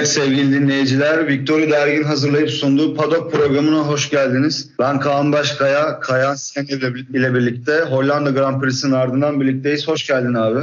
Evet sevgili dinleyiciler, Victoria Dergin hazırlayıp sunduğu Padok programına hoş geldiniz. Ben Kaan Başkaya, Kayan Sen ile birlikte Hollanda Grand Prix'sinin ardından birlikteyiz. Hoş geldin abi.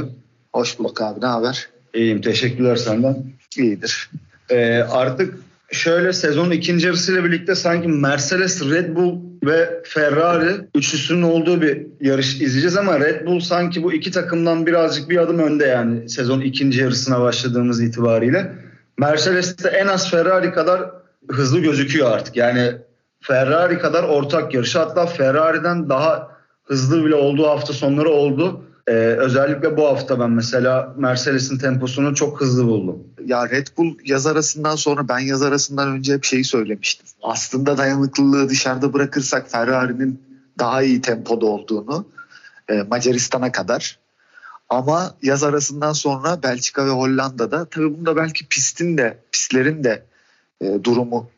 Hoş bulduk abi, ne haber? İyiyim, teşekkürler senden. İyidir. Ee, artık şöyle sezonun ikinci yarısıyla birlikte sanki Mercedes, Red Bull ve Ferrari üçlüsünün olduğu bir yarış izleyeceğiz ama Red Bull sanki bu iki takımdan birazcık bir adım önde yani sezon ikinci yarısına başladığımız itibariyle. Mercedes de en az Ferrari kadar hızlı gözüküyor artık. Yani Ferrari kadar ortak yarışı hatta Ferrari'den daha hızlı bile olduğu hafta sonları oldu. Ee, özellikle bu hafta ben mesela Mercedes'in temposunu çok hızlı buldum. Ya Red Bull yaz arasından sonra ben yaz arasından önce hep şeyi söylemiştim. Aslında dayanıklılığı dışarıda bırakırsak Ferrari'nin daha iyi tempoda olduğunu e, Macaristan'a kadar ama yaz arasından sonra Belçika ve Hollanda'da tabii bunda belki pistin de pistlerin de e, durumu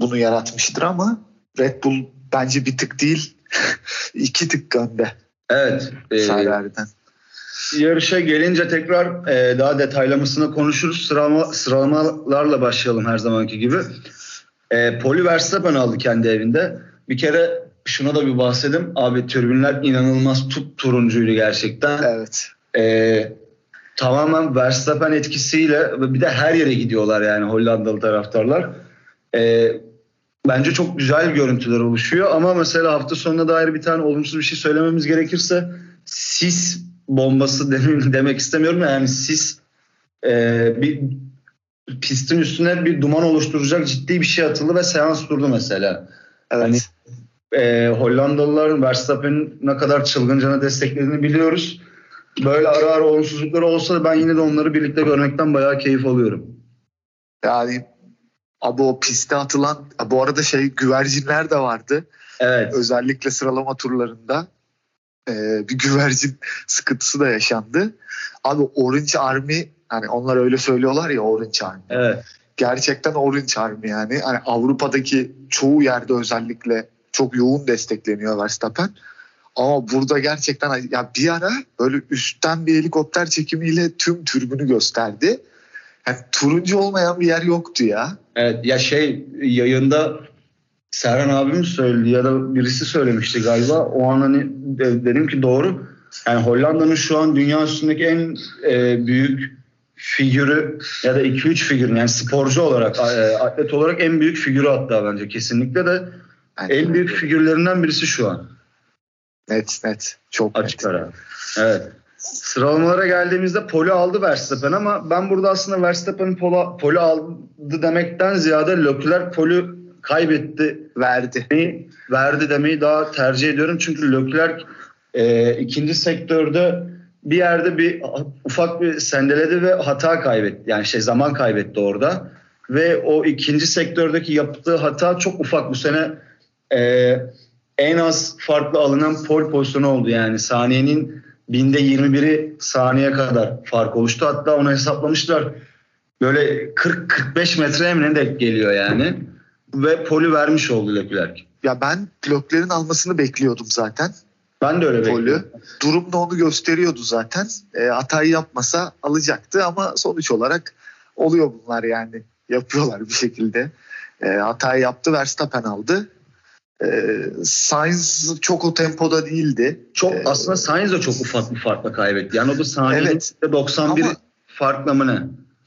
bunu yaratmıştır ama Red Bull bence bir tık değil iki tık önde. Evet. E, Ferrari'den. Yarışa gelince tekrar e, daha detaylamasını konuşuruz. Sıralama, sıralamalarla başlayalım her zamanki gibi. E, Poli Verstappen aldı kendi evinde. Bir kere şuna da bir bahsedim. Abi türbinler inanılmaz tut turuncuydu gerçekten. Evet. Ee, tamamen Verstappen etkisiyle bir de her yere gidiyorlar yani Hollandalı taraftarlar. Ee, bence çok güzel görüntüler oluşuyor ama mesela hafta sonuna dair bir tane olumsuz bir şey söylememiz gerekirse sis bombası demek istemiyorum yani sis e, bir pistin üstüne bir duman oluşturacak ciddi bir şey atıldı ve seans durdu mesela. Evet. Hani e, Hollandalıların Verstappen'in ne kadar çılgıncana desteklediğini biliyoruz. Böyle ara ara olumsuzluklar olsa da ben yine de onları birlikte görmekten bayağı keyif alıyorum. Yani abi o piste atılan bu arada şey güvercinler de vardı. Evet. Özellikle sıralama turlarında e, bir güvercin sıkıntısı da yaşandı. Abi Orange Army hani onlar öyle söylüyorlar ya Orange Army. Evet. Gerçekten Orange Army yani. Hani Avrupa'daki çoğu yerde özellikle çok yoğun destekleniyor Verstappen. Ama burada gerçekten ya bir ara böyle üstten bir helikopter çekimiyle tüm türbünü gösterdi. Yani turuncu olmayan bir yer yoktu ya. Evet ya şey yayında Serhan abim söyledi ya da birisi söylemişti galiba. O an hani dedim ki doğru. Yani Hollanda'nın şu an dünya üstündeki en e, büyük figürü ya da 2-3 figürün yani sporcu olarak, e, atlet olarak en büyük figürü hatta bence kesinlikle de en büyük figürlerinden birisi şu an. Net net. Çok Açık net. ara. Evet. Sıralamalara geldiğimizde poli aldı Verstappen ama ben burada aslında Verstappen poli, poli aldı demekten ziyade Leclerc poli kaybetti. Verdi. Demeyi, verdi demeyi daha tercih ediyorum. Çünkü Leclerc e, ikinci sektörde bir yerde bir ufak bir sendeledi ve hata kaybetti. Yani şey zaman kaybetti orada. Ve o ikinci sektördeki yaptığı hata çok ufak bu sene e, en az farklı alınan pol pozisyonu oldu. Yani saniyenin binde 21'i saniye kadar fark oluştu. Hatta onu hesaplamışlar. Böyle 40-45 metreye mi ne de geliyor yani. Ve polü vermiş oldu Leclerc. Ya ben Leclerc'in almasını bekliyordum zaten. Ben de öyle bekliyordum. Durum da onu gösteriyordu zaten. E, hatayı yapmasa alacaktı ama sonuç olarak oluyor bunlar yani. Yapıyorlar bir şekilde. E, hatayı yaptı Verstappen aldı. E, Sainz çok o tempoda değildi. Çok ee, aslında Sainz de çok ufak bir farkla kaybetti. Yani o da saniyenin evet, 91 ama, farkla mı ne?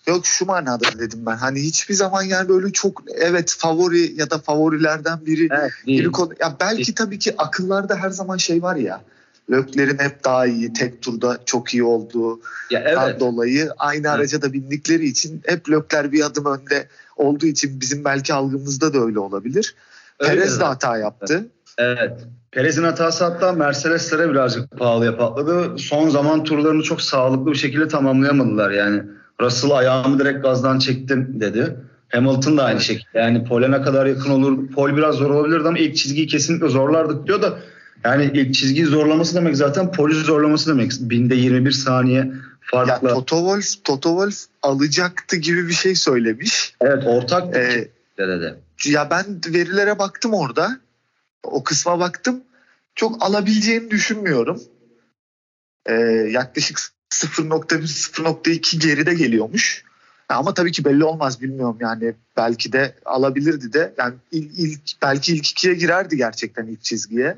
Yok şu manada dedim ben. Hani hiçbir zaman yani böyle çok evet favori ya da favorilerden biri. Evet, değil. biri konu, ya belki değil. tabii ki akıllarda her zaman şey var ya. Lökler'in hep daha iyi, tek turda çok iyi olduğu ya evet. dolayı aynı araca da bindikleri için hep Lökler bir adım önde olduğu için bizim belki algımızda da öyle olabilir. Öyle Perez de hata yaptı. Evet. Perez'in hatası hatta Mercedes'lere birazcık pahalıya patladı. Son zaman turlarını çok sağlıklı bir şekilde tamamlayamadılar yani. Russell ayağımı direkt gazdan çektim dedi. Hamilton da aynı şekilde. Yani pole ne kadar yakın olur. Pol biraz zor olabilirdi ama ilk çizgiyi kesinlikle zorlardık diyor da yani ilk çizgiyi zorlaması demek zaten poli zorlaması demek. Binde 21 saniye farkla. Ya Toto Wolff, Toto Wolff alacaktı gibi bir şey söylemiş. Evet ortak ee, dedi. Ya ben verilere baktım orada. O kısma baktım. Çok alabileceğini düşünmüyorum. Ee, yaklaşık 0.1 0.2 geride geliyormuş. Ama tabii ki belli olmaz bilmiyorum yani belki de alabilirdi de yani ilk, ilk belki ilk ikiye girerdi gerçekten ilk çizgiye.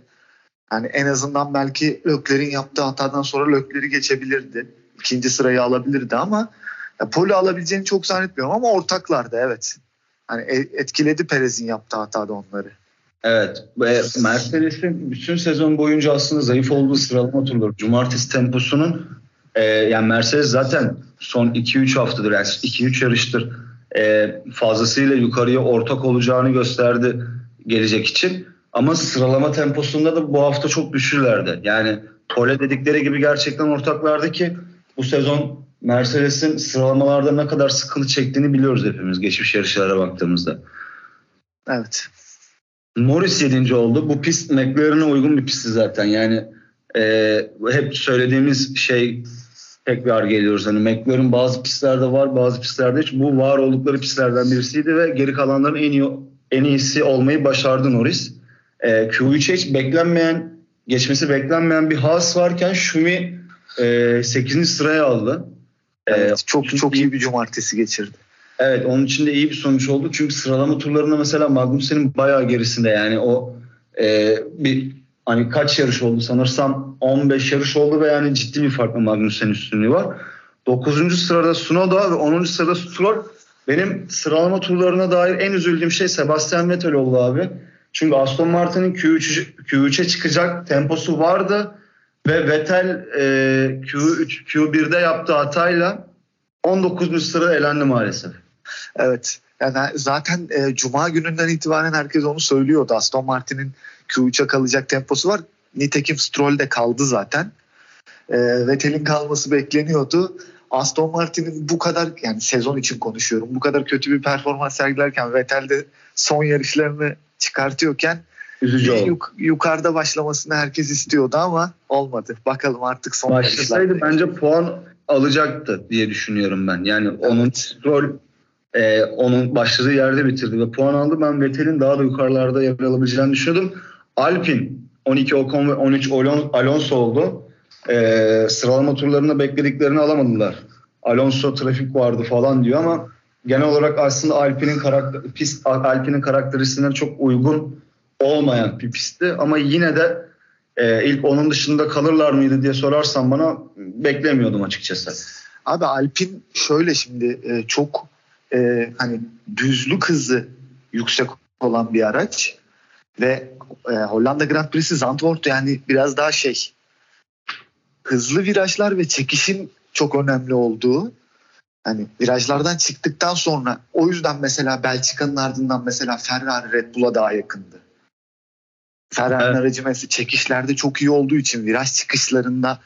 Yani en azından belki Lökler'in yaptığı hatadan sonra Lökler'i geçebilirdi. İkinci sırayı alabilirdi ama Poli alabileceğini çok zannetmiyorum ama ortaklardı evet. Hani e, etkiledi Perez'in yaptığı hatada onları. Evet. Ve Mercedes'in bütün sezon boyunca aslında zayıf olduğu sıralama turları. Cumartesi temposunun e, yani Mercedes zaten son 2-3 haftadır yani 2-3 yarıştır e, fazlasıyla yukarıya ortak olacağını gösterdi gelecek için. Ama sıralama temposunda da bu hafta çok düşürlerdi. Yani pole dedikleri gibi gerçekten ortaklardı ki bu sezon Mercedes'in sıralamalarda ne kadar sıkıntı çektiğini biliyoruz hepimiz geçmiş yarışlara baktığımızda. Evet. Norris 7. oldu. Bu pist McLaren'e uygun bir pistti zaten. Yani e, hep söylediğimiz şey tekrar geliyoruz. Hani McLaren bazı pistlerde var, bazı pistlerde hiç. Bu var oldukları pistlerden birisiydi ve geri kalanların en iyi en iyisi olmayı başardı Norris. E, Q3'e hiç beklenmeyen, geçmesi beklenmeyen bir Haas varken Schumi e, 8. sıraya aldı. E, evet, ee, çok çok iyi bir cumartesi geçirdi. Evet onun için de iyi bir sonuç oldu. Çünkü sıralama turlarında mesela Magnussen'in bayağı gerisinde yani o e, bir hani kaç yarış oldu sanırsam 15 yarış oldu ve yani ciddi bir farklı Magnussen'in üstünlüğü var. 9. sırada Sunoda ve 10. sırada Stroll. Benim sıralama turlarına dair en üzüldüğüm şey Sebastian Vettel oldu abi. Çünkü Aston Martin'in Q3, Q3'e çıkacak temposu vardı ve Vettel e, Q3 Q1'de yaptığı hatayla 19. sırada elendi maalesef. Evet. Yani zaten e, Cuma gününden itibaren herkes onu söylüyordu. Aston Martin'in Q3'e kalacak temposu var. Nitekim Stroll de kaldı zaten. E, Vettel'in kalması bekleniyordu. Aston Martin'in bu kadar yani sezon için konuşuyorum. Bu kadar kötü bir performans sergilerken Vettel de son yarışlarını çıkartıyorken Üzücü yuk- yukarıda başlamasını herkes istiyordu ama olmadı. Bakalım artık son Başlasaydı bence puan alacaktı diye düşünüyorum ben. Yani evet. onun rol e, onun başladığı yerde bitirdi ve puan aldı. Ben Vettel'in daha da yukarılarda yer alabileceğini düşünüyordum. Alpin 12 Ocon ve 13 Alonso oldu. E, sıralama turlarında beklediklerini alamadılar. Alonso trafik vardı falan diyor ama genel olarak aslında Alpin'in karakter pist Alpin'in karakteristiğine çok uygun olmayan bir pistti ama yine de e, ilk onun dışında kalırlar mıydı diye sorarsan bana beklemiyordum açıkçası. Abi Alpin şöyle şimdi e, çok e, hani düzlük hızı yüksek olan bir araç ve e, Hollanda Grand Prix'si Zandvoort yani biraz daha şey hızlı virajlar ve çekişin çok önemli olduğu hani virajlardan çıktıktan sonra o yüzden mesela Belçika'nın ardından mesela Ferrari Red Bull'a daha yakındı. Evet. aracı mesela çekişlerde çok iyi olduğu için viraj çıkışlarında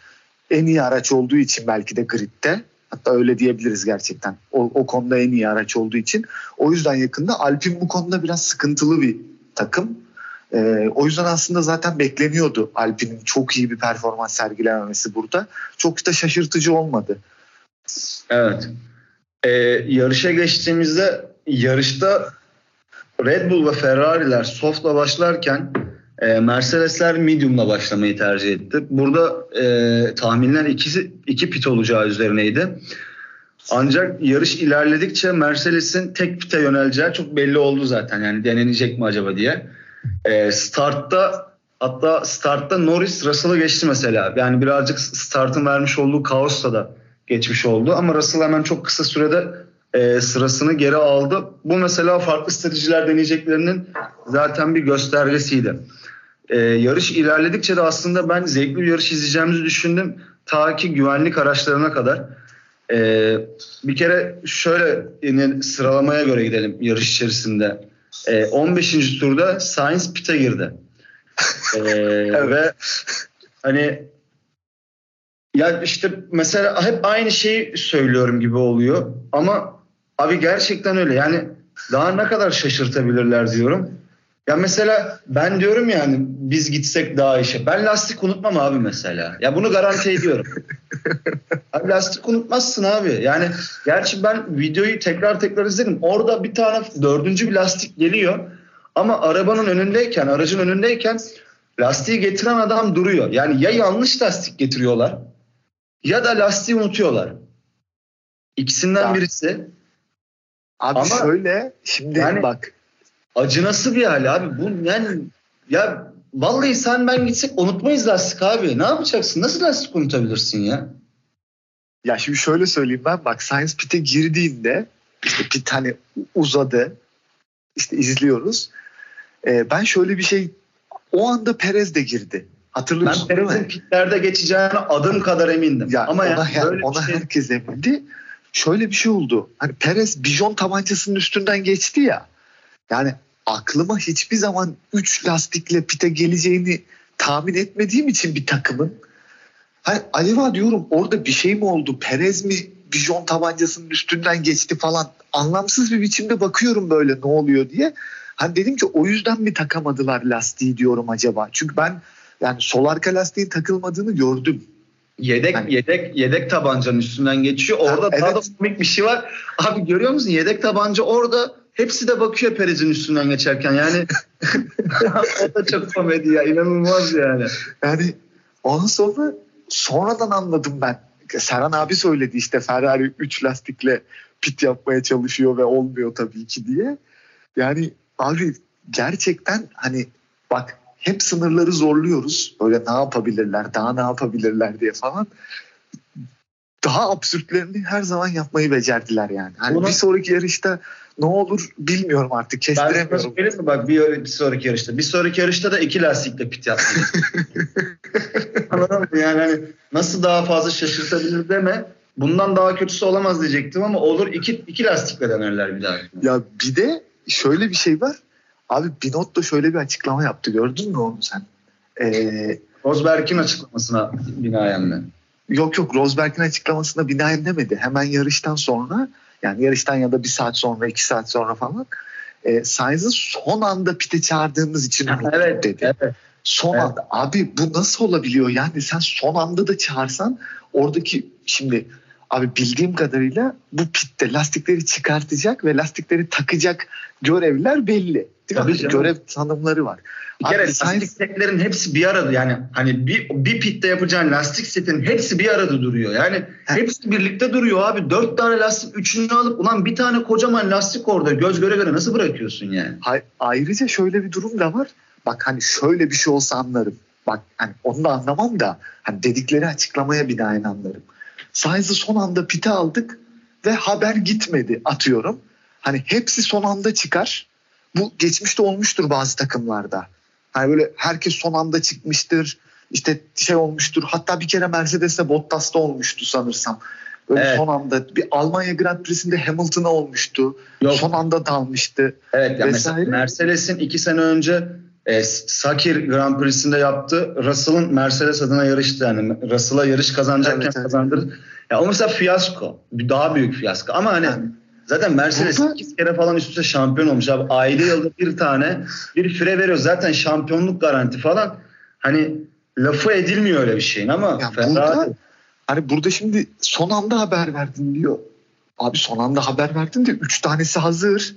en iyi araç olduğu için belki de gridde hatta öyle diyebiliriz gerçekten. O, o konuda en iyi araç olduğu için. O yüzden yakında Alpin bu konuda biraz sıkıntılı bir takım. Ee, o yüzden aslında zaten bekleniyordu Alpin'in çok iyi bir performans sergilememesi burada. Çok da şaşırtıcı olmadı. Evet. Ee, yarışa geçtiğimizde yarışta Red Bull ve Ferrari'ler soft'la başlarken e, Mercedesler medium'la başlamayı tercih etti. Burada e, tahminler ikisi iki pit olacağı üzerineydi. Ancak yarış ilerledikçe Mercedes'in tek pite yöneleceği çok belli oldu zaten. Yani denenecek mi acaba diye. E, startta hatta startta Norris Russell'ı geçti mesela. Yani birazcık startın vermiş olduğu kaosla da geçmiş oldu. Ama Russell hemen çok kısa sürede e, sırasını geri aldı. Bu mesela farklı stratejiler deneyeceklerinin zaten bir göstergesiydi. E, yarış ilerledikçe de aslında ben zevkli bir yarış izleyeceğimizi düşündüm. Ta ki güvenlik araçlarına kadar. E, bir kere şöyle yine sıralamaya göre gidelim yarış içerisinde. E, 15. turda Sainz pite girdi. e, ve hani ya işte mesela hep aynı şeyi söylüyorum gibi oluyor ama abi gerçekten öyle yani daha ne kadar şaşırtabilirler diyorum. Ya mesela ben diyorum yani biz gitsek daha işe. Ben lastik unutmam abi mesela. Ya bunu garanti ediyorum. abi lastik unutmazsın abi. Yani gerçi ben videoyu tekrar tekrar izledim. Orada bir tane dördüncü bir lastik geliyor. Ama arabanın önündeyken, aracın önündeyken lastiği getiren adam duruyor. Yani ya yanlış lastik getiriyorlar ya da lastiği unutuyorlar. İkisinden ya. birisi. Abi Ama şöyle şimdi yani, bak. Acınası bir hal abi. Bu yani ya vallahi sen ben gitsek unutmayız lastik abi. Ne yapacaksın? Nasıl lastik unutabilirsin ya? Ya şimdi şöyle söyleyeyim ben bak Science Pit'e girdiğinde işte pit hani uzadı. İşte izliyoruz. Ee, ben şöyle bir şey o anda Perez de girdi. Hatırlıyorsun ben Perez'in pitlerde geçeceğine adım kadar emindim. Ya Ama ona, yani böyle ona şey... herkes emindi. Şöyle bir şey oldu. Hani Perez bijon tabancasının üstünden geçti ya. Yani aklıma hiçbir zaman 3 lastikle pite geleceğini tahmin etmediğim için bir takımın hani acaba diyorum orada bir şey mi oldu? Perez mi bijon tabancasının üstünden geçti falan anlamsız bir biçimde bakıyorum böyle ne oluyor diye. Hani dedim ki o yüzden mi takamadılar lastiği diyorum acaba? Çünkü ben yani sol arka lastiğin takılmadığını gördüm. Yedek yani, yedek yedek tabancanın üstünden geçiyor. Orada evet. daha da komik bir şey var. Abi görüyor musun? Yedek tabanca orada hepsi de bakıyor Perez'in üstünden geçerken. Yani o da çok komedi ya. inanılmaz yani. Yani ondan sonra sonradan anladım ben. Serhan abi söyledi işte Ferrari 3 lastikle pit yapmaya çalışıyor ve olmuyor tabii ki diye. Yani abi gerçekten hani bak hep sınırları zorluyoruz. Böyle ne yapabilirler, daha ne yapabilirler diye falan. Daha absürtlerini her zaman yapmayı becerdiler yani. Hani Buna... bir sonraki yarışta ne olur bilmiyorum artık kestiremiyorum. Ben mi bak bir, bir sonraki yarışta. Bir sonraki yarışta da iki lastikle pit yapmayı. Anladın mı? Yani hani nasıl daha fazla şaşırtabilir deme. Bundan daha kötüsü olamaz diyecektim ama olur iki, iki lastikle denerler bir daha. Ya bir de şöyle bir şey var. Abi Binotto şöyle bir açıklama yaptı. Gördün mü onu sen? Ee, Rosberg'in açıklamasına binaen mi? Yok yok Rosberg'in açıklamasına binaen demedi. Hemen yarıştan sonra yani yarıştan ya da bir saat sonra iki saat sonra falan e, Sainz'ı son anda pite çağırdığımız için evet, dedi. Evet. Son evet. anda. Abi bu nasıl olabiliyor? Yani sen son anda da çağırsan oradaki şimdi Abi bildiğim kadarıyla bu pitte lastikleri çıkartacak ve lastikleri takacak görevler belli. Değil Tabii mi? Canım. Görev tanımları var. Bir kere Abi, lastik setlerin hepsi bir arada yani hani bir, bir pitte yapacağın lastik setin hepsi bir arada duruyor. Yani He. hepsi birlikte duruyor abi. Dört tane lastik üçünü alıp ulan bir tane kocaman lastik orada göz göre göre nasıl bırakıyorsun yani? Hay, ayrıca şöyle bir durum da var. Bak hani şöyle bir şey olsa anlarım. Bak hani onu da anlamam da hani dedikleri açıklamaya binaen anlarım. Sainz'ı son anda pite aldık ve haber gitmedi atıyorum. Hani hepsi son anda çıkar. Bu geçmişte olmuştur bazı takımlarda. Hani böyle herkes son anda çıkmıştır. İşte şey olmuştur. Hatta bir kere Mercedes'te Bottas'ta olmuştu sanırsam. Böyle evet. son anda bir Almanya Grand Prix'sinde Hamilton'a olmuştu. Yok. Son anda dalmıştı. Evet yani vesaire. Mercedes'in iki sene önce e, Sakir Grand Prix'sinde yaptı. Russell'ın Mercedes adına yarıştı yani. Russell'a yarış kazanacakken evet, evet. kazandırdı. Ya o mesela fiyasko. Daha büyük fiyasko. Ama hani yani. zaten Mercedes Burada... iki kere falan üst üste şampiyon olmuş abi. Ayda yılda bir tane bir fire veriyor. Zaten şampiyonluk garanti falan. Hani lafı edilmiyor öyle bir şeyin ama ya Ferrari... burada, hani burada şimdi son anda haber verdin diyor. Abi son anda haber verdin de üç tanesi hazır.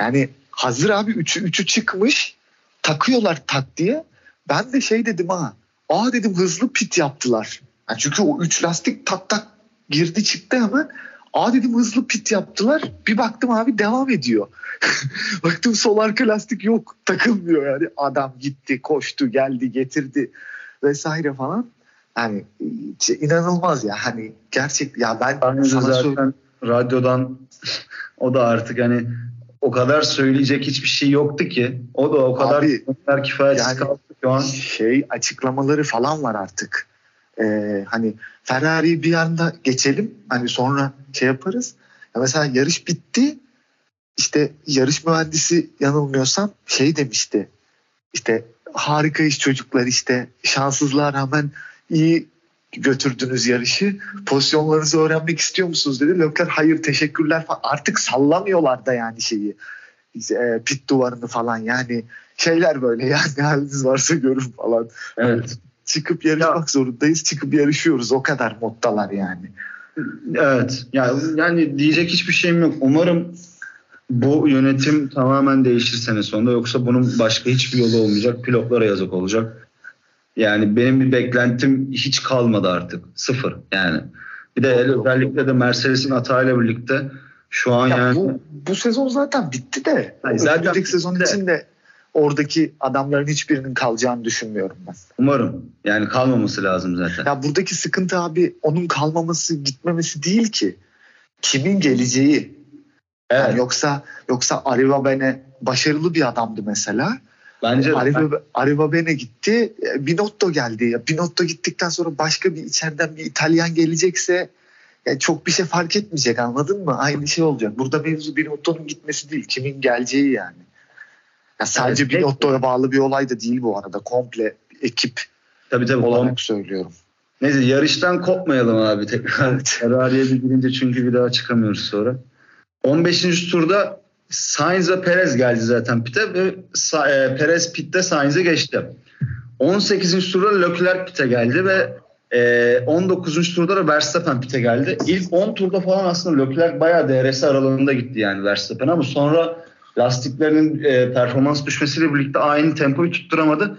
Yani hazır abi üçü, üçü çıkmış takıyorlar tak diye. Ben de şey dedim ha. Aa dedim hızlı pit yaptılar. Yani çünkü o üç lastik tak tak girdi çıktı hemen. Aa dedim hızlı pit yaptılar. Bir baktım abi devam ediyor. baktım sol arka lastik yok. Takılmıyor yani. Adam gitti, koştu, geldi, getirdi vesaire falan. Yani inanılmaz ya. Hani gerçek ya ben, ben sana zaten söyleyeyim. radyodan o da artık hani o kadar söyleyecek hiçbir şey yoktu ki. O da o kadar Abi, kifayetsiz yani kaldı şu an. Şey açıklamaları falan var artık. Ee, hani Ferrari bir anda geçelim. Hani sonra şey yaparız. Ya mesela yarış bitti. İşte yarış mühendisi yanılmıyorsam şey demişti. İşte harika iş çocuklar işte şanssızlığa rağmen iyi götürdünüz yarışı. Pozisyonlarınızı öğrenmek istiyor musunuz dedi. Lökler hayır teşekkürler falan. Artık sallamıyorlar da yani şeyi. E, pit duvarını falan yani şeyler böyle yani haliniz varsa görün falan. Evet. Çıkıp yarışmak ya. zorundayız. Çıkıp yarışıyoruz. O kadar moddalar yani. Evet. Yani, yani diyecek hiçbir şeyim yok. Umarım bu yönetim tamamen değişir sene sonunda. Yoksa bunun başka hiçbir yolu olmayacak. Pilotlara yazık olacak. Yani benim bir beklentim hiç kalmadı artık. Sıfır yani. Bir de özellikle de Mercedes'in hatayla birlikte Şu an Ya yani bu, bu sezon zaten bitti de. Hayır, zaten Önümüzdeki sezon bitti de. için de oradaki adamların hiçbirinin kalacağını düşünmüyorum ben. umarım yani kalmaması lazım zaten. Ya buradaki sıkıntı abi onun kalmaması gitmemesi değil ki. Kimin geleceği. Evet. Yani yoksa yoksa Arriva Bene başarılı bir adamdı mesela. Bence de. Arriva, Arriva Bene gitti. e, Binotto geldi. Binotto gittikten sonra başka bir içeriden bir İtalyan gelecekse ya çok bir şey fark etmeyecek anladın mı? Aynı şey olacak. Burada mevzu Binotto'nun gitmesi değil. Kimin geleceği yani. Ya sadece Evet. Binotto'ya bağlı bir olay da değil bu arada. Komple ekip tabii tabii. olarak söylüyorum. Neyse yarıştan kopmayalım abi tekrar. Ferrari'ye bir girince çünkü bir daha çıkamıyoruz sonra. 15. turda Sainz ve Perez geldi zaten pite ve e, Perez pitte Sainz'e geçti. 18. turda Leclerc pite geldi ve e, 19. turda da Verstappen pite geldi. İlk 10 turda falan aslında Leclerc bayağı DRS aralığında gitti yani Verstappen ama sonra lastiklerinin e, performans düşmesiyle birlikte aynı tempoyu tutturamadı.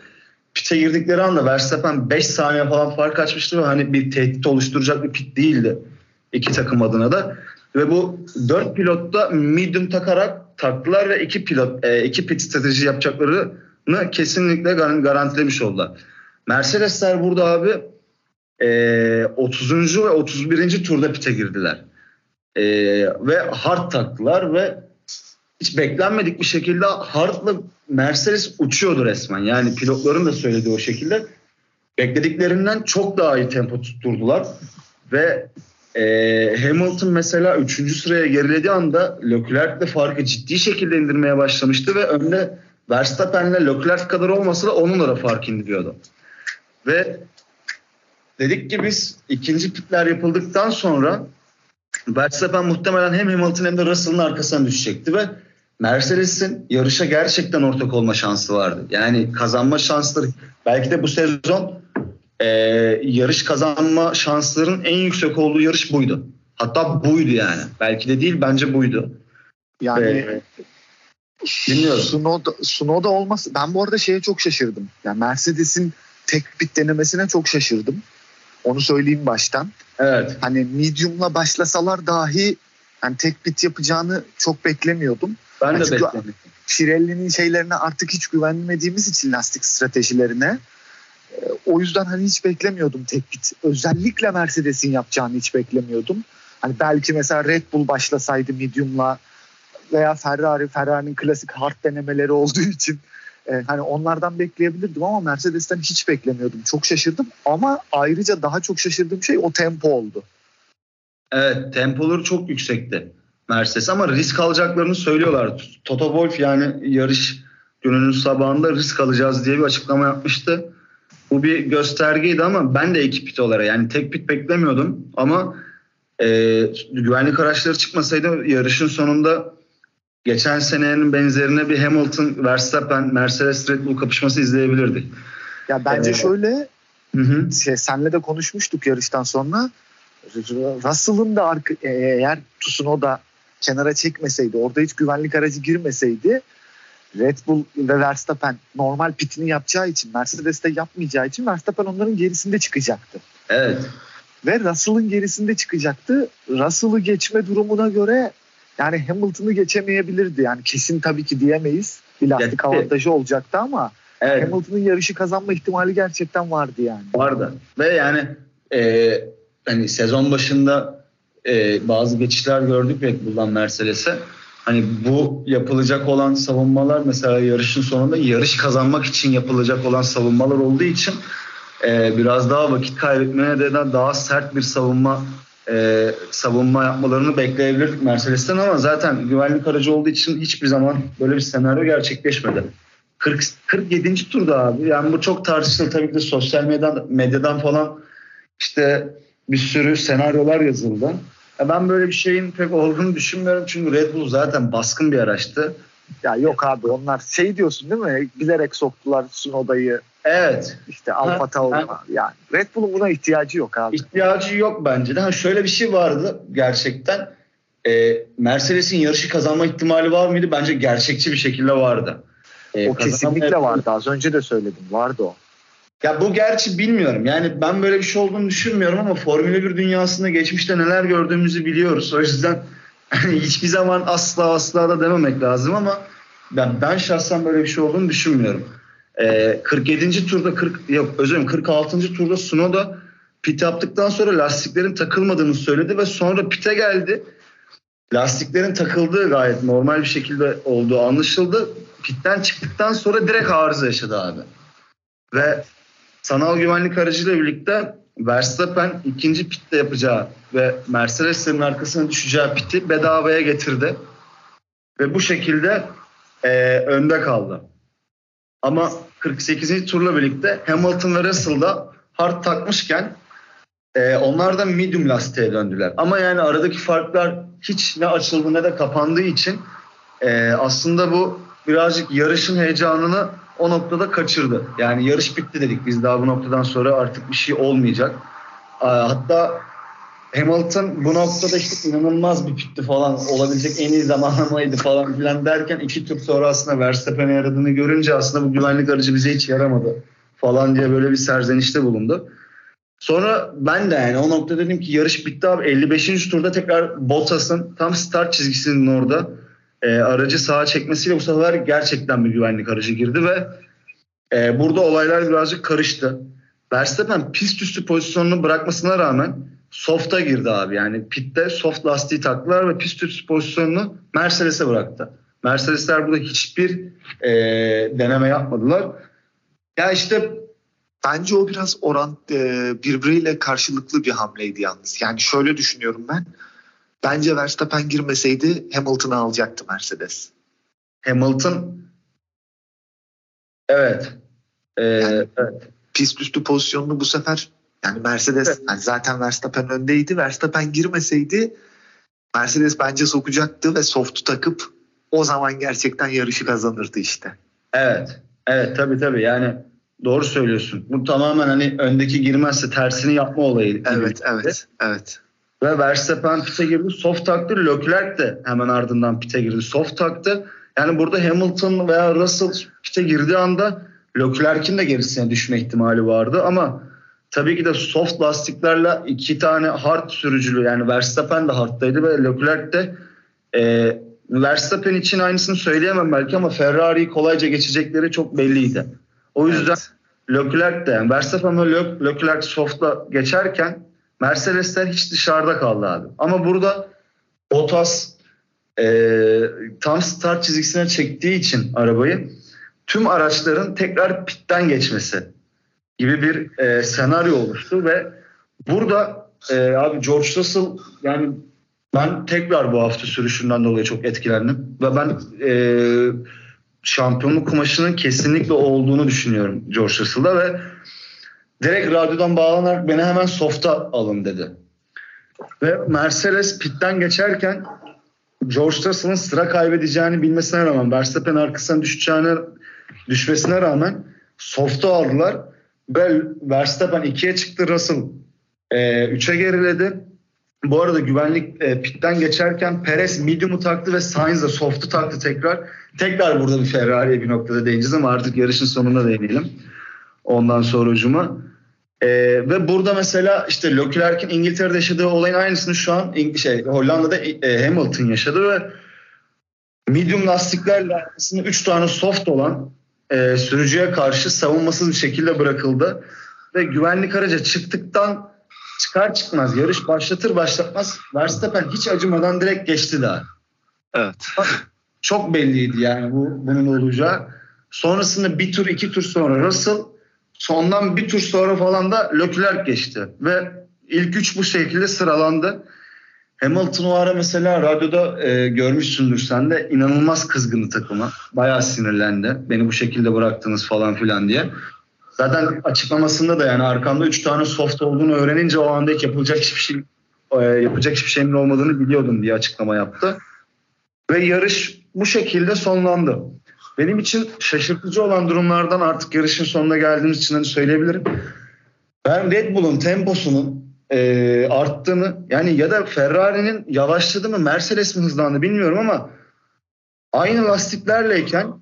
Pite girdikleri anda Verstappen 5 saniye falan fark açmıştı ve hani bir tehdit oluşturacak bir pit değildi iki takım adına da. Ve bu dört pilot da medium takarak taktılar ve iki pilot e, iki pit strateji yapacaklarını kesinlikle gar- garantilemiş oldular. Mercedesler burada abi e, 30. ve 31. turda pite girdiler. E, ve hard taktılar ve hiç beklenmedik bir şekilde hardla Mercedes uçuyordu resmen. Yani pilotların da söylediği o şekilde. Beklediklerinden çok daha iyi tempo tutturdular. Ve e, Hamilton mesela 3. sıraya gerilediği anda Leclerc de farkı ciddi şekilde indirmeye başlamıştı ve önde Verstappen'le Leclerc kadar olmasa da onunla da fark indiriyordu. Ve dedik ki biz ikinci pitler yapıldıktan sonra Verstappen muhtemelen hem Hamilton hem de Russell'ın arkasına düşecekti ve Mercedes'in yarışa gerçekten ortak olma şansı vardı. Yani kazanma şansları belki de bu sezon e, yarış kazanma şanslarının en yüksek olduğu yarış buydu. Hatta buydu yani. Belki de değil bence buydu. Yani Dinliyorum. Sunoda, Sunoda olması ben bu arada şeye çok şaşırdım. Yani Mercedes'in tek pit denemesine çok şaşırdım. Onu söyleyeyim baştan. Evet. Hani medium'la başlasalar dahi yani tek pit yapacağını çok beklemiyordum. Ben de Çünkü- bekledim. Pirelli'nin şeylerine artık hiç güvenmediğimiz için lastik stratejilerine o yüzden hani hiç beklemiyordum tek pit. Özellikle Mercedes'in yapacağını hiç beklemiyordum. Hani belki mesela Red Bull başlasaydı medium'la veya Ferrari, Ferrari'nin klasik hard denemeleri olduğu için e, hani onlardan bekleyebilirdim ama Mercedes'ten hiç beklemiyordum. Çok şaşırdım ama ayrıca daha çok şaşırdığım şey o tempo oldu. Evet tempoları çok yüksekti Mercedes ama risk alacaklarını söylüyorlar. Toto Wolff yani yarış gününün sabahında risk alacağız diye bir açıklama yapmıştı. Bu bir göstergeydi ama ben de iki pit olarak yani tek pit beklemiyordum ama e, güvenlik araçları çıkmasaydı yarışın sonunda geçen senenin benzerine bir Hamilton, Verstappen, Mercedes Red Bull kapışması izleyebilirdik. Ya bence Evet. şöyle Hı hı. şey, senle de konuşmuştuk yarıştan sonra. Russell'ın da arka, e, eğer Tsunoda kenara çekmeseydi, orada hiç güvenlik aracı girmeseydi Red Bull ve Verstappen normal pitini yapacağı için, Mercedes'te yapmayacağı için Verstappen onların gerisinde çıkacaktı. Evet. Ve Russell'ın gerisinde çıkacaktı. Russell'ı geçme durumuna göre yani Hamilton'ı geçemeyebilirdi. Yani kesin tabii ki diyemeyiz. Bir lastik avantajı olacaktı ama Evet. Hamilton'ın yarışı kazanma ihtimali gerçekten vardı yani. Vardı. Ve yani e, hani sezon başında e, bazı geçişler gördük Red Bull'dan Mercedes'e. Hani bu yapılacak olan savunmalar mesela yarışın sonunda yarış kazanmak için yapılacak olan savunmalar olduğu için e, biraz daha vakit kaybetmeye de daha sert bir savunma e, savunma yapmalarını bekleyebilirdik Mercedes'ten ama zaten güvenlik aracı olduğu için hiçbir zaman böyle bir senaryo gerçekleşmedi. 40, 47. turda abi. Yani bu çok tartışılır tabii ki de sosyal medyadan, medyadan falan işte bir sürü senaryolar yazıldı. Ya ben böyle bir şeyin pek olduğunu düşünmüyorum çünkü Red Bull zaten baskın bir araçtı. Ya yok abi onlar şey diyorsun değil mi? Bilerek soktular Sunoda'yı Evet. işte Alfa Tauri'na. Yani Red Bull'un buna ihtiyacı yok abi. ihtiyacı yok bence de. Ha, şöyle bir şey vardı gerçekten. Ee, Mercedes'in yarışı kazanma ihtimali var mıydı? Bence gerçekçi bir şekilde vardı. Ee, O kesinlikle vardı. Az önce de söyledim. Vardı o. Ya bu gerçi bilmiyorum. Yani ben böyle bir şey olduğunu düşünmüyorum ama Formula 1 dünyasında geçmişte neler gördüğümüzü biliyoruz. O yüzden hiçbir zaman asla asla da dememek lazım ama ben, ben şahsen böyle bir şey olduğunu düşünmüyorum. Ee, 47. turda 40 yok özür dilerim 46. turda Sunoda pit yaptıktan sonra lastiklerin takılmadığını söyledi ve sonra pite geldi. Lastiklerin takıldığı gayet normal bir şekilde olduğu anlaşıldı. Pitten çıktıktan sonra direkt arıza yaşadı abi. Ve sanal güvenlik aracıyla birlikte Verstappen ikinci pitte yapacağı ve Mercedes'in arkasına düşeceği piti bedavaya getirdi. Ve bu şekilde e, önde kaldı. Ama 48. turla birlikte Hamilton ve Russell da hard takmışken e, onlar da medium lastiğe döndüler. Ama yani aradaki farklar hiç ne açıldı ne de kapandığı için e, aslında bu birazcık yarışın heyecanını o noktada kaçırdı. Yani yarış bitti dedik biz daha bu noktadan sonra artık bir şey olmayacak. Hatta Hamilton bu noktada işte inanılmaz bir pitti falan olabilecek en iyi zamanlamaydı falan filan derken iki tur sonra aslında Verstappen'e yaradığını görünce aslında bu güvenlik aracı bize hiç yaramadı falan diye böyle bir serzenişte bulundu. Sonra ben de yani o noktada dedim ki yarış bitti abi 55. turda tekrar Bottas'ın tam start çizgisinin orada e, aracı sağa çekmesiyle bu sefer gerçekten bir güvenlik aracı girdi ve e, burada olaylar birazcık karıştı. Verstappen pist üstü pozisyonunu bırakmasına rağmen soft'a girdi abi. Yani pitte soft lastiği taktılar ve pist üstü pozisyonunu Mercedes'e bıraktı. Mercedesler burada hiçbir e, deneme yapmadılar. Ya işte bence o biraz oran e, birbiriyle karşılıklı bir hamleydi yalnız. Yani şöyle düşünüyorum ben. Bence Verstappen girmeseydi Hamilton'ı alacaktı Mercedes. Hamilton evet. Ee, yani, evet. Pist üstü pozisyonunu bu sefer yani Mercedes evet. yani zaten Verstappen öndeydi. Verstappen girmeseydi Mercedes bence sokacaktı ve soft'u takıp o zaman gerçekten yarışı kazanırdı işte. Evet. Evet tabii tabii yani doğru söylüyorsun. Bu tamamen hani öndeki girmezse tersini yapma olayı. Evet evet evet. Ve Verstappen pite girdi. Soft taktı. Leclerc de hemen ardından pite girdi. Soft taktı. Yani burada Hamilton veya Russell pite girdiği anda Leclerc'in de gerisine düşme ihtimali vardı ama tabii ki de soft lastiklerle iki tane hard sürücülü yani Verstappen de hardtaydı ve Leclerc de e, Verstappen için aynısını söyleyemem belki ama Ferrari'yi kolayca geçecekleri çok belliydi. O yüzden evet. Leclerc de yani Verstappen ve Leclerc softla geçerken Mercedesler hiç dışarıda kaldı abi. Ama burada Bottas e, tam start çizgisine çektiği için arabayı tüm araçların tekrar pitten geçmesi gibi bir e, senaryo oluştu ve burada e, abi George Russell yani ben tekrar bu hafta sürüşünden dolayı çok etkilendim ve ben e, şampiyonluk kumaşının kesinlikle olduğunu düşünüyorum George Russell'da ve direkt radyodan bağlanarak beni hemen soft'a alın dedi. Ve Mercedes pitten geçerken George Russell'ın sıra kaybedeceğini bilmesine rağmen Verstappen arkasına düşeceğini düşmesine rağmen soft'a aldılar. Ve Verstappen 2'ye çıktı Russell 3'e geriledi. Bu arada güvenlik e, pitten geçerken Perez medium'u taktı ve Sainz de soft'u taktı tekrar. Tekrar burada bir Ferrari'ye bir noktada değineceğiz ama artık yarışın sonunda değinelim. Ondan sonra ucuma. Ee, ve burada mesela işte Leclerc'in İngiltere'de yaşadığı olayın aynısını şu an şey Hollanda'da e, Hamilton yaşadı ve medium lastiklerle aslında 3 tane soft olan e, sürücüye karşı savunmasız bir şekilde bırakıldı. Ve güvenlik araca çıktıktan çıkar çıkmaz yarış başlatır başlatmaz Verstappen hiç acımadan direkt geçti daha. Evet. Çok belliydi yani bu bunun olacağı. Sonrasında bir tur iki tur sonra Russell sondan bir tur sonra falan da Leclerc geçti. Ve ilk üç bu şekilde sıralandı. Hamilton o ara mesela radyoda e, görmüşsündür sen de inanılmaz kızgındı takıma. Bayağı sinirlendi. Beni bu şekilde bıraktınız falan filan diye. Zaten açıklamasında da yani arkamda 3 tane soft olduğunu öğrenince o anda yapılacak hiçbir şey e, yapacak hiçbir şeyin olmadığını biliyordum diye açıklama yaptı. Ve yarış bu şekilde sonlandı. Benim için şaşırtıcı olan durumlardan artık yarışın sonuna geldiğimiz için hani söyleyebilirim. Ben Red Bull'un temposunun e, arttığını yani ya da Ferrari'nin yavaşladı mı Mercedes mi hızlandı bilmiyorum ama aynı lastiklerleyken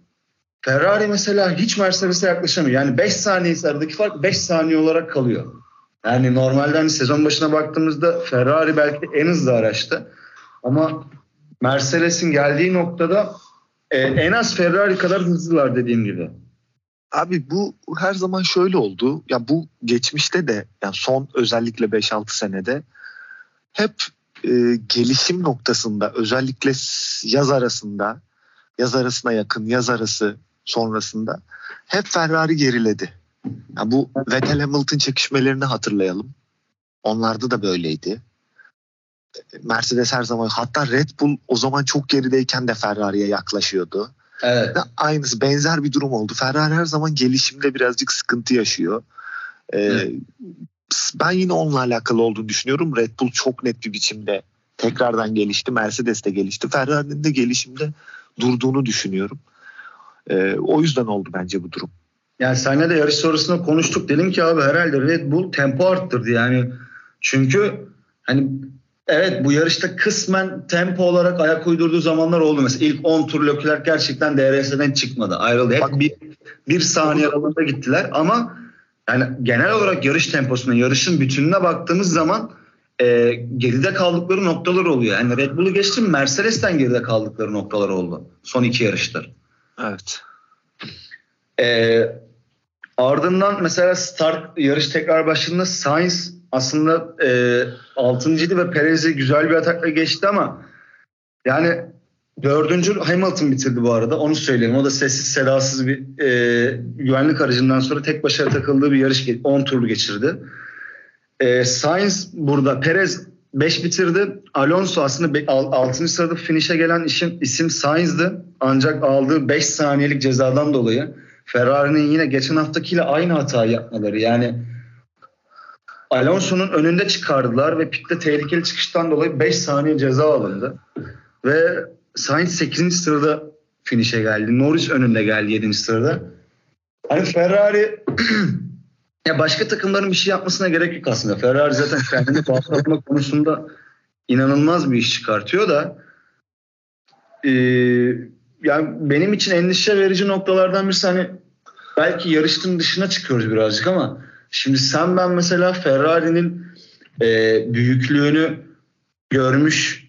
Ferrari mesela hiç Mercedes'e yaklaşamıyor. Yani 5 saniye aradaki fark 5 saniye olarak kalıyor. Yani normalde hani sezon başına baktığımızda Ferrari belki en hızlı araçtı. Ama Mercedes'in geldiği noktada e, en az Ferrari kadar hızlılar dediğim gibi. Abi bu her zaman şöyle oldu. Ya bu geçmişte de yani son özellikle 5-6 senede hep e, gelişim noktasında özellikle yaz arasında yaz arasına yakın yaz arası sonrasında hep Ferrari geriledi. Yani bu Vettel Hamilton çekişmelerini hatırlayalım. Onlarda da böyleydi. Mercedes her zaman hatta Red Bull o zaman çok gerideyken de Ferrari'ye yaklaşıyordu. Evet. Aynısı benzer bir durum oldu. Ferrari her zaman gelişimde birazcık sıkıntı yaşıyor. Ee, evet. Ben yine onunla alakalı olduğunu düşünüyorum. Red Bull çok net bir biçimde tekrardan gelişti. Mercedes de gelişti. Ferrari'nin de gelişimde durduğunu düşünüyorum. Ee, o yüzden oldu bence bu durum. Yani seninle de yarış sonrasında konuştuk. Dedim ki abi herhalde Red Bull tempo arttırdı yani. Çünkü hani evet bu yarışta kısmen tempo olarak ayak uydurduğu zamanlar oldu. Mesela ilk 10 tur Leclerc gerçekten DRS'den çıkmadı. Ayrıldı. Hep bir, bir saniye aralığında gittiler ama yani genel olarak yarış temposuna, yarışın bütününe baktığımız zaman e, geride kaldıkları noktalar oluyor. Yani Red Bull'u geçtim Mercedes'ten geride kaldıkları noktalar oldu. Son iki yarıştır. Evet. E, ardından mesela start yarış tekrar başında Sainz aslında e, 6. ve Perez'i güzel bir atakla geçti ama yani dördüncü Hamilton bitirdi bu arada onu söyleyeyim. O da sessiz sedasız bir e, güvenlik aracından sonra tek başına takıldığı bir yarış 10 turlu geçirdi. E, Sainz burada Perez 5 bitirdi. Alonso aslında 6. sırada finish'e gelen işin, isim Sainz'dı. Ancak aldığı 5 saniyelik cezadan dolayı Ferrari'nin yine geçen haftakiyle aynı hatayı yapmaları. Yani Alonso'nun önünde çıkardılar ve pitte tehlikeli çıkıştan dolayı 5 saniye ceza alındı. Ve Sainz 8. sırada finish'e geldi. Norris önünde geldi 7. sırada. Hani Ferrari ya başka takımların bir şey yapmasına gerek yok aslında. Ferrari zaten kendini patlatma konusunda inanılmaz bir iş çıkartıyor da e, yani benim için endişe verici noktalardan birisi hani belki yarışın dışına çıkıyoruz birazcık ama şimdi sen ben mesela Ferrari'nin e, büyüklüğünü görmüş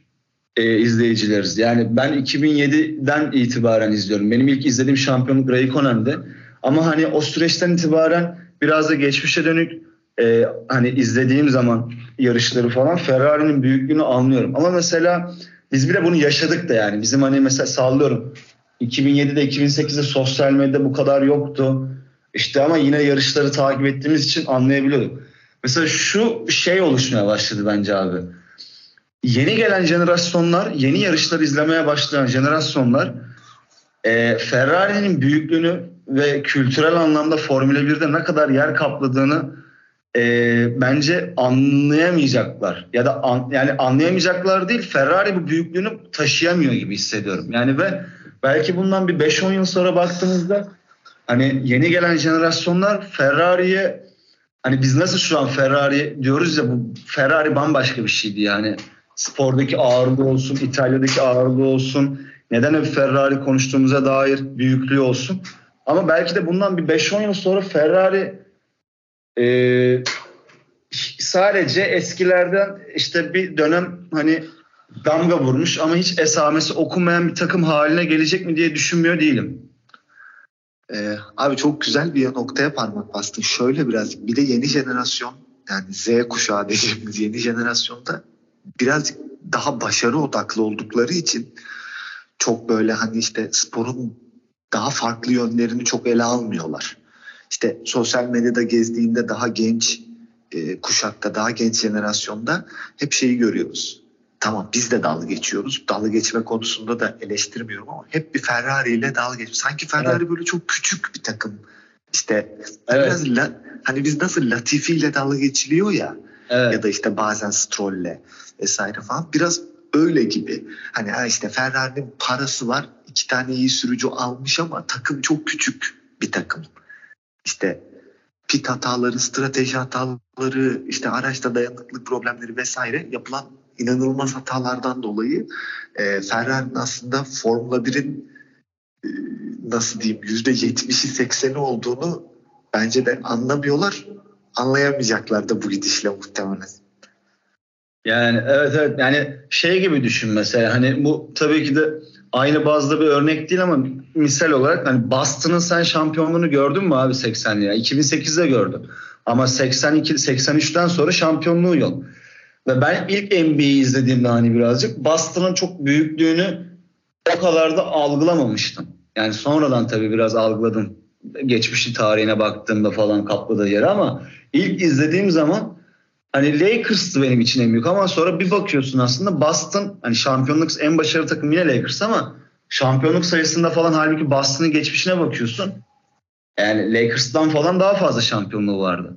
e, izleyicileriz. Yani ben 2007'den itibaren izliyorum. Benim ilk izlediğim şampiyonluk Raikkonen'de. Ama hani o süreçten itibaren biraz da geçmişe dönük e, hani izlediğim zaman yarışları falan Ferrari'nin büyüklüğünü anlıyorum. Ama mesela biz bile bunu yaşadık da yani. Bizim hani mesela sallıyorum 2007'de 2008'de sosyal medyada bu kadar yoktu. İşte ama yine yarışları takip ettiğimiz için anlayabiliyorduk. Mesela şu şey oluşmaya başladı bence abi. Yeni gelen jenerasyonlar, yeni yarışları izlemeye başlayan jenerasyonlar e, Ferrari'nin büyüklüğünü ve kültürel anlamda Formula 1'de ne kadar yer kapladığını e, bence anlayamayacaklar. Ya da an, yani anlayamayacaklar değil Ferrari bu büyüklüğünü taşıyamıyor gibi hissediyorum. Yani ve belki bundan bir 5-10 yıl sonra baktığımızda hani yeni gelen jenerasyonlar Ferrari'ye hani biz nasıl şu an Ferrari diyoruz ya bu Ferrari bambaşka bir şeydi yani spordaki ağırlığı olsun, İtalya'daki ağırlığı olsun, neden hep Ferrari konuştuğumuza dair büyüklüğü olsun. Ama belki de bundan bir 5-10 yıl sonra Ferrari e, sadece eskilerden işte bir dönem hani damga vurmuş ama hiç esamesi okunmayan bir takım haline gelecek mi diye düşünmüyor değilim. Ee, abi çok güzel bir noktaya parmak bastın. Şöyle biraz bir de yeni jenerasyon yani Z kuşağı dediğimiz yeni jenerasyonda birazcık daha başarı odaklı oldukları için çok böyle hani işte sporun daha farklı yönlerini çok ele almıyorlar. İşte sosyal medyada gezdiğinde daha genç e, kuşakta, daha genç jenerasyonda hep şeyi görüyoruz. Tamam biz de dalga geçiyoruz. Dalga geçme konusunda da eleştirmiyorum ama hep bir Ferrari ile dalga geçiyoruz. Sanki Ferrari evet. böyle çok küçük bir takım. İşte evet. biraz la, hani biz nasıl Latifi ile dalga geçiliyor ya evet. ya da işte bazen Stroll'le vesaire falan. Biraz öyle gibi. Hani ha işte Ferrari'nin parası var. iki tane iyi sürücü almış ama takım çok küçük bir takım. İşte pit hataları, strateji hataları, işte araçta dayanıklılık problemleri vesaire yapılan inanılmaz hatalardan dolayı e, Ferrari'nin aslında Formula 1'in e, nasıl diyeyim %70'i 80'i olduğunu bence de anlamıyorlar. Anlayamayacaklar da bu gidişle muhtemelen. Yani evet evet yani şey gibi düşün mesela hani bu tabii ki de aynı bazda bir örnek değil ama misal olarak hani Boston'ın sen şampiyonluğunu gördün mü abi 80'li ya? 2008'de gördüm. Ama 82 83'ten sonra şampiyonluğu yok. Ve ben ilk NBA'yi izlediğimde hani birazcık Boston'ın çok büyüklüğünü o kadar da algılamamıştım. Yani sonradan tabii biraz algıladım. Geçmişi tarihine baktığımda falan kapladığı yeri ama ilk izlediğim zaman hani Lakers'tı benim için en büyük ama sonra bir bakıyorsun aslında Boston hani şampiyonluk en başarılı takım yine Lakers ama şampiyonluk sayısında falan halbuki Boston'ın geçmişine bakıyorsun. Yani Lakers'tan falan daha fazla şampiyonluğu vardı.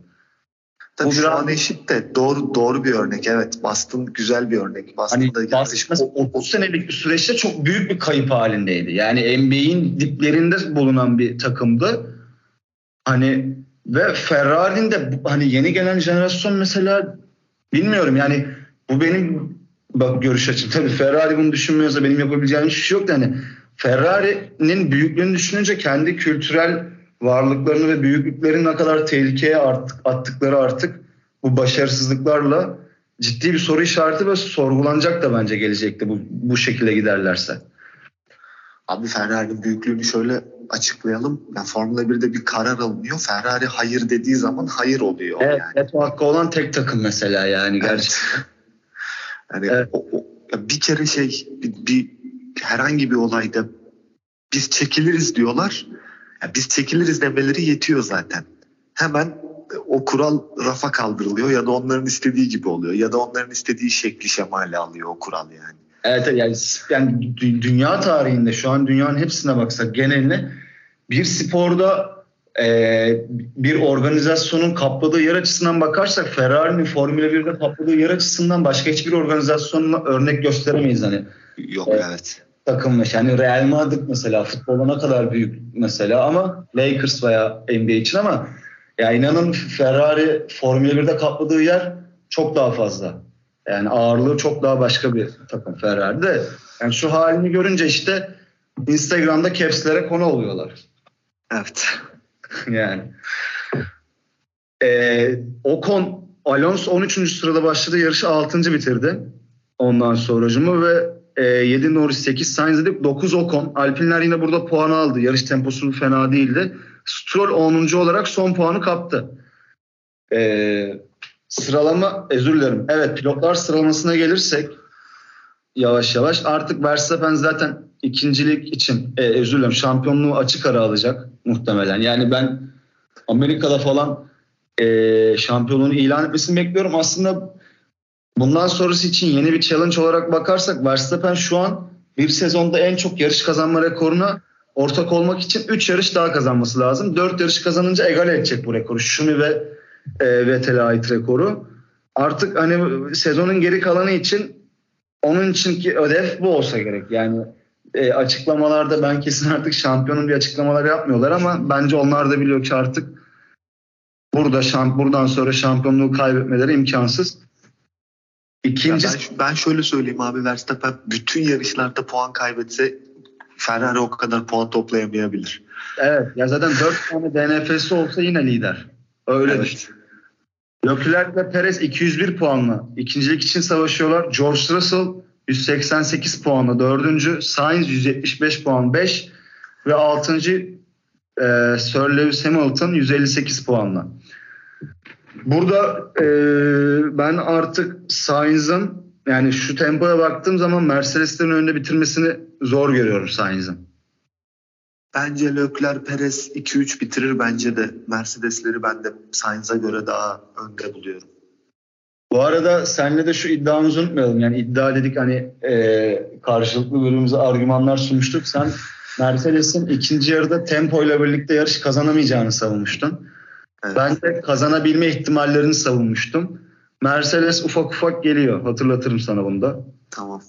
Tabii Bu şu an eşit de doğru doğru bir örnek. Evet Boston güzel bir örnek. Boston'da hani Boston 30 senelik bir süreçte çok büyük bir kayıp halindeydi. Yani NBA'in diplerinde bulunan bir takımdı. Hani ve Ferrari'nin de hani yeni gelen jenerasyon mesela bilmiyorum yani bu benim bak görüş açım. Tabii Ferrari bunu düşünmüyorsa benim yapabileceğim hiçbir şey yok da hani Ferrari'nin büyüklüğünü düşününce kendi kültürel varlıklarını ve büyüklüklerini ne kadar tehlikeye artık, attıkları artık bu başarısızlıklarla ciddi bir soru işareti ve sorgulanacak da bence gelecekte bu, bu şekilde giderlerse. Abi Ferrari'nin büyüklüğünü şöyle açıklayalım. Yani Formula 1'de bir karar alınıyor. Ferrari hayır dediği zaman hayır oluyor. Evet, yani. veto hakkı olan tek takım mesela yani gerçekten. yani evet. o, o, bir kere şey bir, bir herhangi bir olayda biz çekiliriz diyorlar. Yani biz çekiliriz demeleri yetiyor zaten. Hemen o kural rafa kaldırılıyor ya da onların istediği gibi oluyor ya da onların istediği şekli şemali alıyor o kural yani. Evet yani, yani dünya tarihinde şu an dünyanın hepsine baksak geneline bir sporda e, bir organizasyonun kapladığı yer açısından bakarsak Ferrari'nin Formula 1'de kapladığı yer açısından başka hiçbir organizasyonla örnek gösteremeyiz hani. Yok e, evet. Takımmış. Yani Real Madrid mesela futbolda ne kadar büyük mesela ama Lakers veya NBA için ama ya inanın Ferrari Formula 1'de kapladığı yer çok daha fazla. Yani ağırlığı çok daha başka bir takım Ferrari'de. Yani şu halini görünce işte Instagram'da capslere konu oluyorlar. Evet. yani. Ee, Ocon Alonso 13. sırada başladı. Yarışı 6. bitirdi. Ondan sonracımı ve e, 7 Norris 8 Sainz dedik 9 Ocon. Alpinler yine burada puan aldı. Yarış temposu fena değildi. Stroll 10. olarak son puanı kaptı. Ee, Sıralama özür dilerim. Evet pilotlar sıralamasına gelirsek yavaş yavaş artık Verstappen zaten ikincilik için e, özür dilerim şampiyonluğu açık ara alacak muhtemelen. Yani ben Amerika'da falan e, şampiyonluğunu ilan etmesini bekliyorum. Aslında bundan sonrası için yeni bir challenge olarak bakarsak Verstappen şu an bir sezonda en çok yarış kazanma rekoruna ortak olmak için 3 yarış daha kazanması lazım. 4 yarış kazanınca egal edecek bu rekoru. Şunu ve e, Vettel'e ait rekoru. Artık hani sezonun geri kalanı için onun içinki ödev bu olsa gerek. Yani e, açıklamalarda ben kesin artık şampiyonun bir açıklamalar yapmıyorlar ama bence onlar da biliyor ki artık burada şamp buradan sonra şampiyonluğu kaybetmeleri imkansız. İkinci ben, ben şöyle söyleyeyim abi Verstappen bütün yarışlarda puan kaybetse Ferrari o kadar puan toplayamayabilir. Evet ya zaten 4 tane DNF'si olsa yine lider. Öyle evet. düşün. Leclerc ve Perez 201 puanla ikincilik için savaşıyorlar. George Russell 188 puanla dördüncü. Sainz 175 puan 5 ve altıncı e, Sir Lewis Hamilton 158 puanla. Burada e, ben artık Sainz'ın yani şu tempoya baktığım zaman Mercedes'lerin önünde bitirmesini zor görüyorum Sainz'ın. Bence Leclerc Perez 2-3 bitirir. Bence de Mercedesleri ben de Sainz'a göre daha önde buluyorum. Bu arada senle de şu iddiamızı unutmayalım. Yani iddia dedik hani e, karşılıklı birbirimize argümanlar sunmuştuk. Sen Mercedes'in ikinci yarıda tempo ile birlikte yarış kazanamayacağını savunmuştun. Evet. Ben de kazanabilme ihtimallerini savunmuştum. Mercedes ufak ufak geliyor. Hatırlatırım sana bunu da. Tamam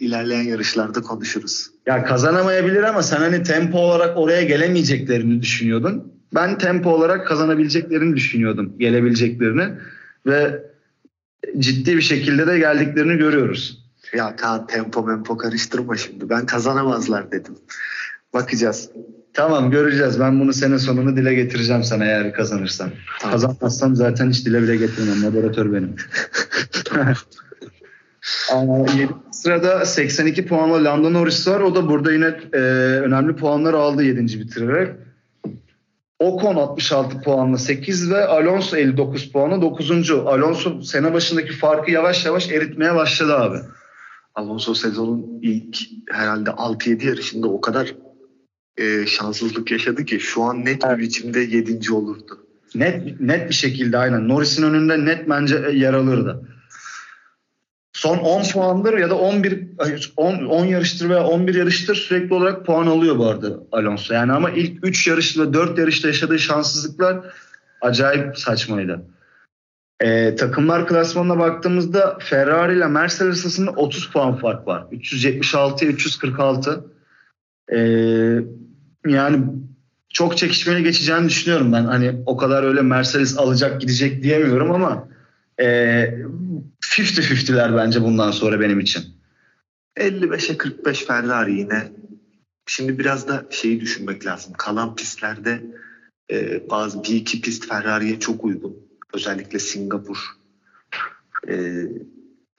ilerleyen yarışlarda konuşuruz. Ya kazanamayabilir ama sen hani tempo olarak oraya gelemeyeceklerini düşünüyordun. Ben tempo olarak kazanabileceklerini düşünüyordum. Gelebileceklerini ve ciddi bir şekilde de geldiklerini görüyoruz. Ya Kaan tempo mempo karıştırma şimdi. Ben kazanamazlar dedim. Bakacağız. Tamam göreceğiz. Ben bunu sene sonunu dile getireceğim sana eğer kazanırsam. Tamam. Kazanmazsam zaten hiç dile bile getirmem. Moderatör benim. 7. sırada 82 puanla Lando Norris var. O da burada yine e, önemli puanlar aldı 7. bitirerek. Ocon 66 puanla 8 ve Alonso 59 puanla 9. Alonso sene başındaki farkı yavaş yavaş eritmeye başladı abi. Alonso sezonun ilk herhalde 6-7 yarışında o kadar e, şanssızlık yaşadı ki şu an net bir biçimde 7. olurdu. Net net bir şekilde aynen. Norris'in önünde net bence yer alırdı. Son 10 puandır ya da 11 10, 10 yarıştır veya 11 yarıştır sürekli olarak puan alıyor bu arada Alonso. Yani ama ilk 3 yarış ve 4 yarışta yaşadığı şanssızlıklar acayip saçmaydı. Ee, takımlar klasmanına baktığımızda Ferrari ile Mercedes arasında 30 puan fark var. 376'ya 346. Ee, yani çok çekişmeli geçeceğini düşünüyorum ben. Hani o kadar öyle Mercedes alacak gidecek diyemiyorum ama e, 50-50'ler bence bundan sonra benim için. 55'e 45 Ferrari yine. Şimdi biraz da şeyi düşünmek lazım. Kalan pistlerde e, bazı bir iki pist Ferrari'ye çok uygun. Özellikle Singapur, e,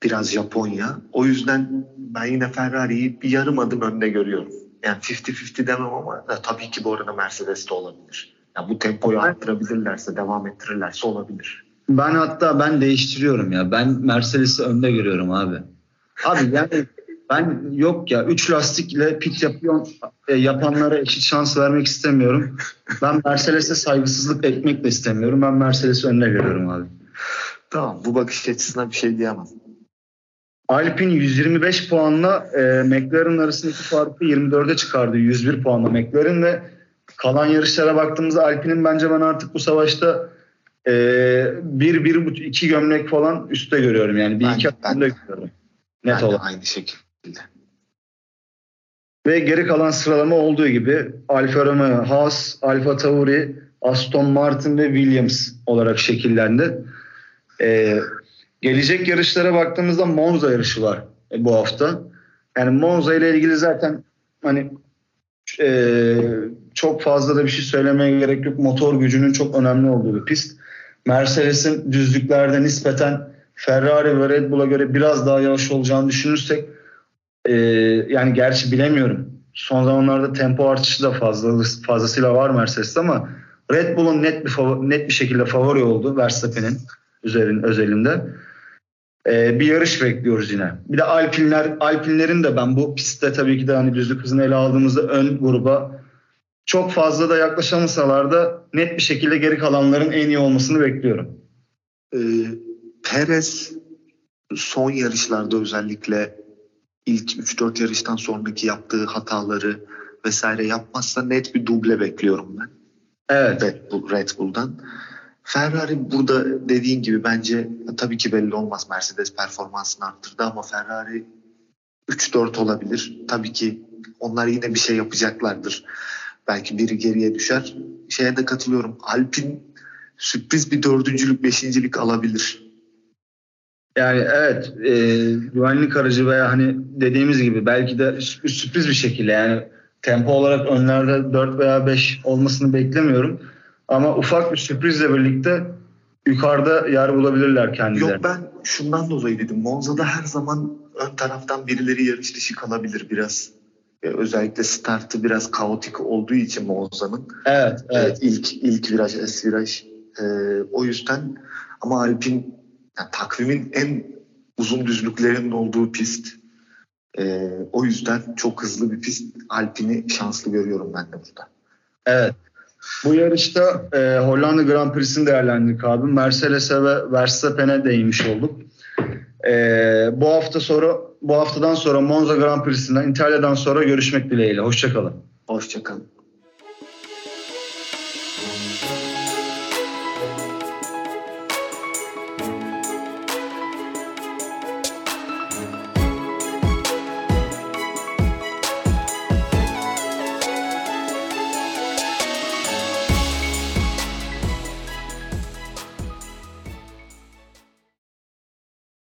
biraz Japonya. O yüzden ben yine Ferrari'yi bir yarım adım önde görüyorum. Yani 50-50 demem ama e, tabii ki bu arada Mercedes de olabilir. Yani bu tempoyu arttırabilirlerse, devam ettirirlerse olabilir. Ben hatta ben değiştiriyorum ya. Ben Mercedes'i önde görüyorum abi. Abi yani ben yok ya 3 lastikle pit yapıyor, e, yapanlara eşit şans vermek istemiyorum. Ben Mercedes'e saygısızlık etmek de istemiyorum. Ben Mercedes'i önde görüyorum abi. Tamam bu bakış açısına bir şey diyemem. Alpine 125 puanla e, McLaren arasındaki farkı 24'e çıkardı. 101 puanla McLaren ve kalan yarışlara baktığımızda Alpine'in bence ben artık bu savaşta e, bir, bir, iki gömlek falan üstte görüyorum. Yani bir ben, iki ben, görüyorum. Net olarak. Aynı şekilde. Ve geri kalan sıralama olduğu gibi Alfa Romeo, Haas, Alfa Tauri, Aston Martin ve Williams olarak şekillendi. Ee, gelecek yarışlara baktığımızda Monza yarışı var e, bu hafta. Yani Monza ile ilgili zaten hani e, çok fazla da bir şey söylemeye gerek yok. Motor gücünün çok önemli olduğu bir pist. Mercedes'in düzlüklerde nispeten Ferrari ve Red Bull'a göre biraz daha yavaş olacağını düşünürsek e, yani gerçi bilemiyorum. Son zamanlarda tempo artışı da fazla fazlasıyla var Mercedes'te ama Red Bull'un net bir net bir şekilde favori oldu Verstappen'in üzerin özelinde. Ee, bir yarış bekliyoruz yine. Bir de Alpinler, Alpinlerin de ben bu pistte tabii ki de hani düzlük hızını ele aldığımızda ön gruba çok fazla da yaklaşamasalar da net bir şekilde geri kalanların en iyi olmasını bekliyorum. Ee, Perez son yarışlarda özellikle ilk 3-4 yarıştan sonraki yaptığı hataları vesaire yapmazsa net bir duble bekliyorum ben. Evet. Red, Bull, Red Bull'dan. Ferrari burada dediğin gibi bence tabii ki belli olmaz Mercedes performansını arttırdı ama Ferrari 3-4 olabilir. Tabii ki onlar yine bir şey yapacaklardır. Belki biri geriye düşer. Şeye de katılıyorum. Alpin sürpriz bir dördüncülük, beşincilik alabilir. Yani evet e, güvenlik aracı veya hani dediğimiz gibi belki de sürpriz bir şekilde yani tempo olarak önlerde 4 veya 5 olmasını beklemiyorum. Ama ufak bir sürprizle birlikte yukarıda yer bulabilirler kendileri. Yok ben şundan dolayı dedim. Monza'da her zaman ön taraftan birileri yarış dışı kalabilir biraz. Ee, özellikle startı biraz kaotik olduğu için Monza'nın. Evet, evet. Ee, ilk ilk viraj, es viraj. Ee, o yüzden ama Alpin yani takvimin en uzun düzlüklerinin olduğu pist. Ee, o yüzden çok hızlı bir pist. Alpin'i şanslı görüyorum ben de burada. Evet. Bu yarışta e, Hollanda Grand Prix'sini değerlendirdik abi. Mercedes'e ve Verstappen'e değinmiş olduk. E, bu hafta sonra bu haftadan sonra Monza Grand Prix'sinden İtalya'dan sonra görüşmek dileğiyle. Hoşçakalın. Hoşçakalın.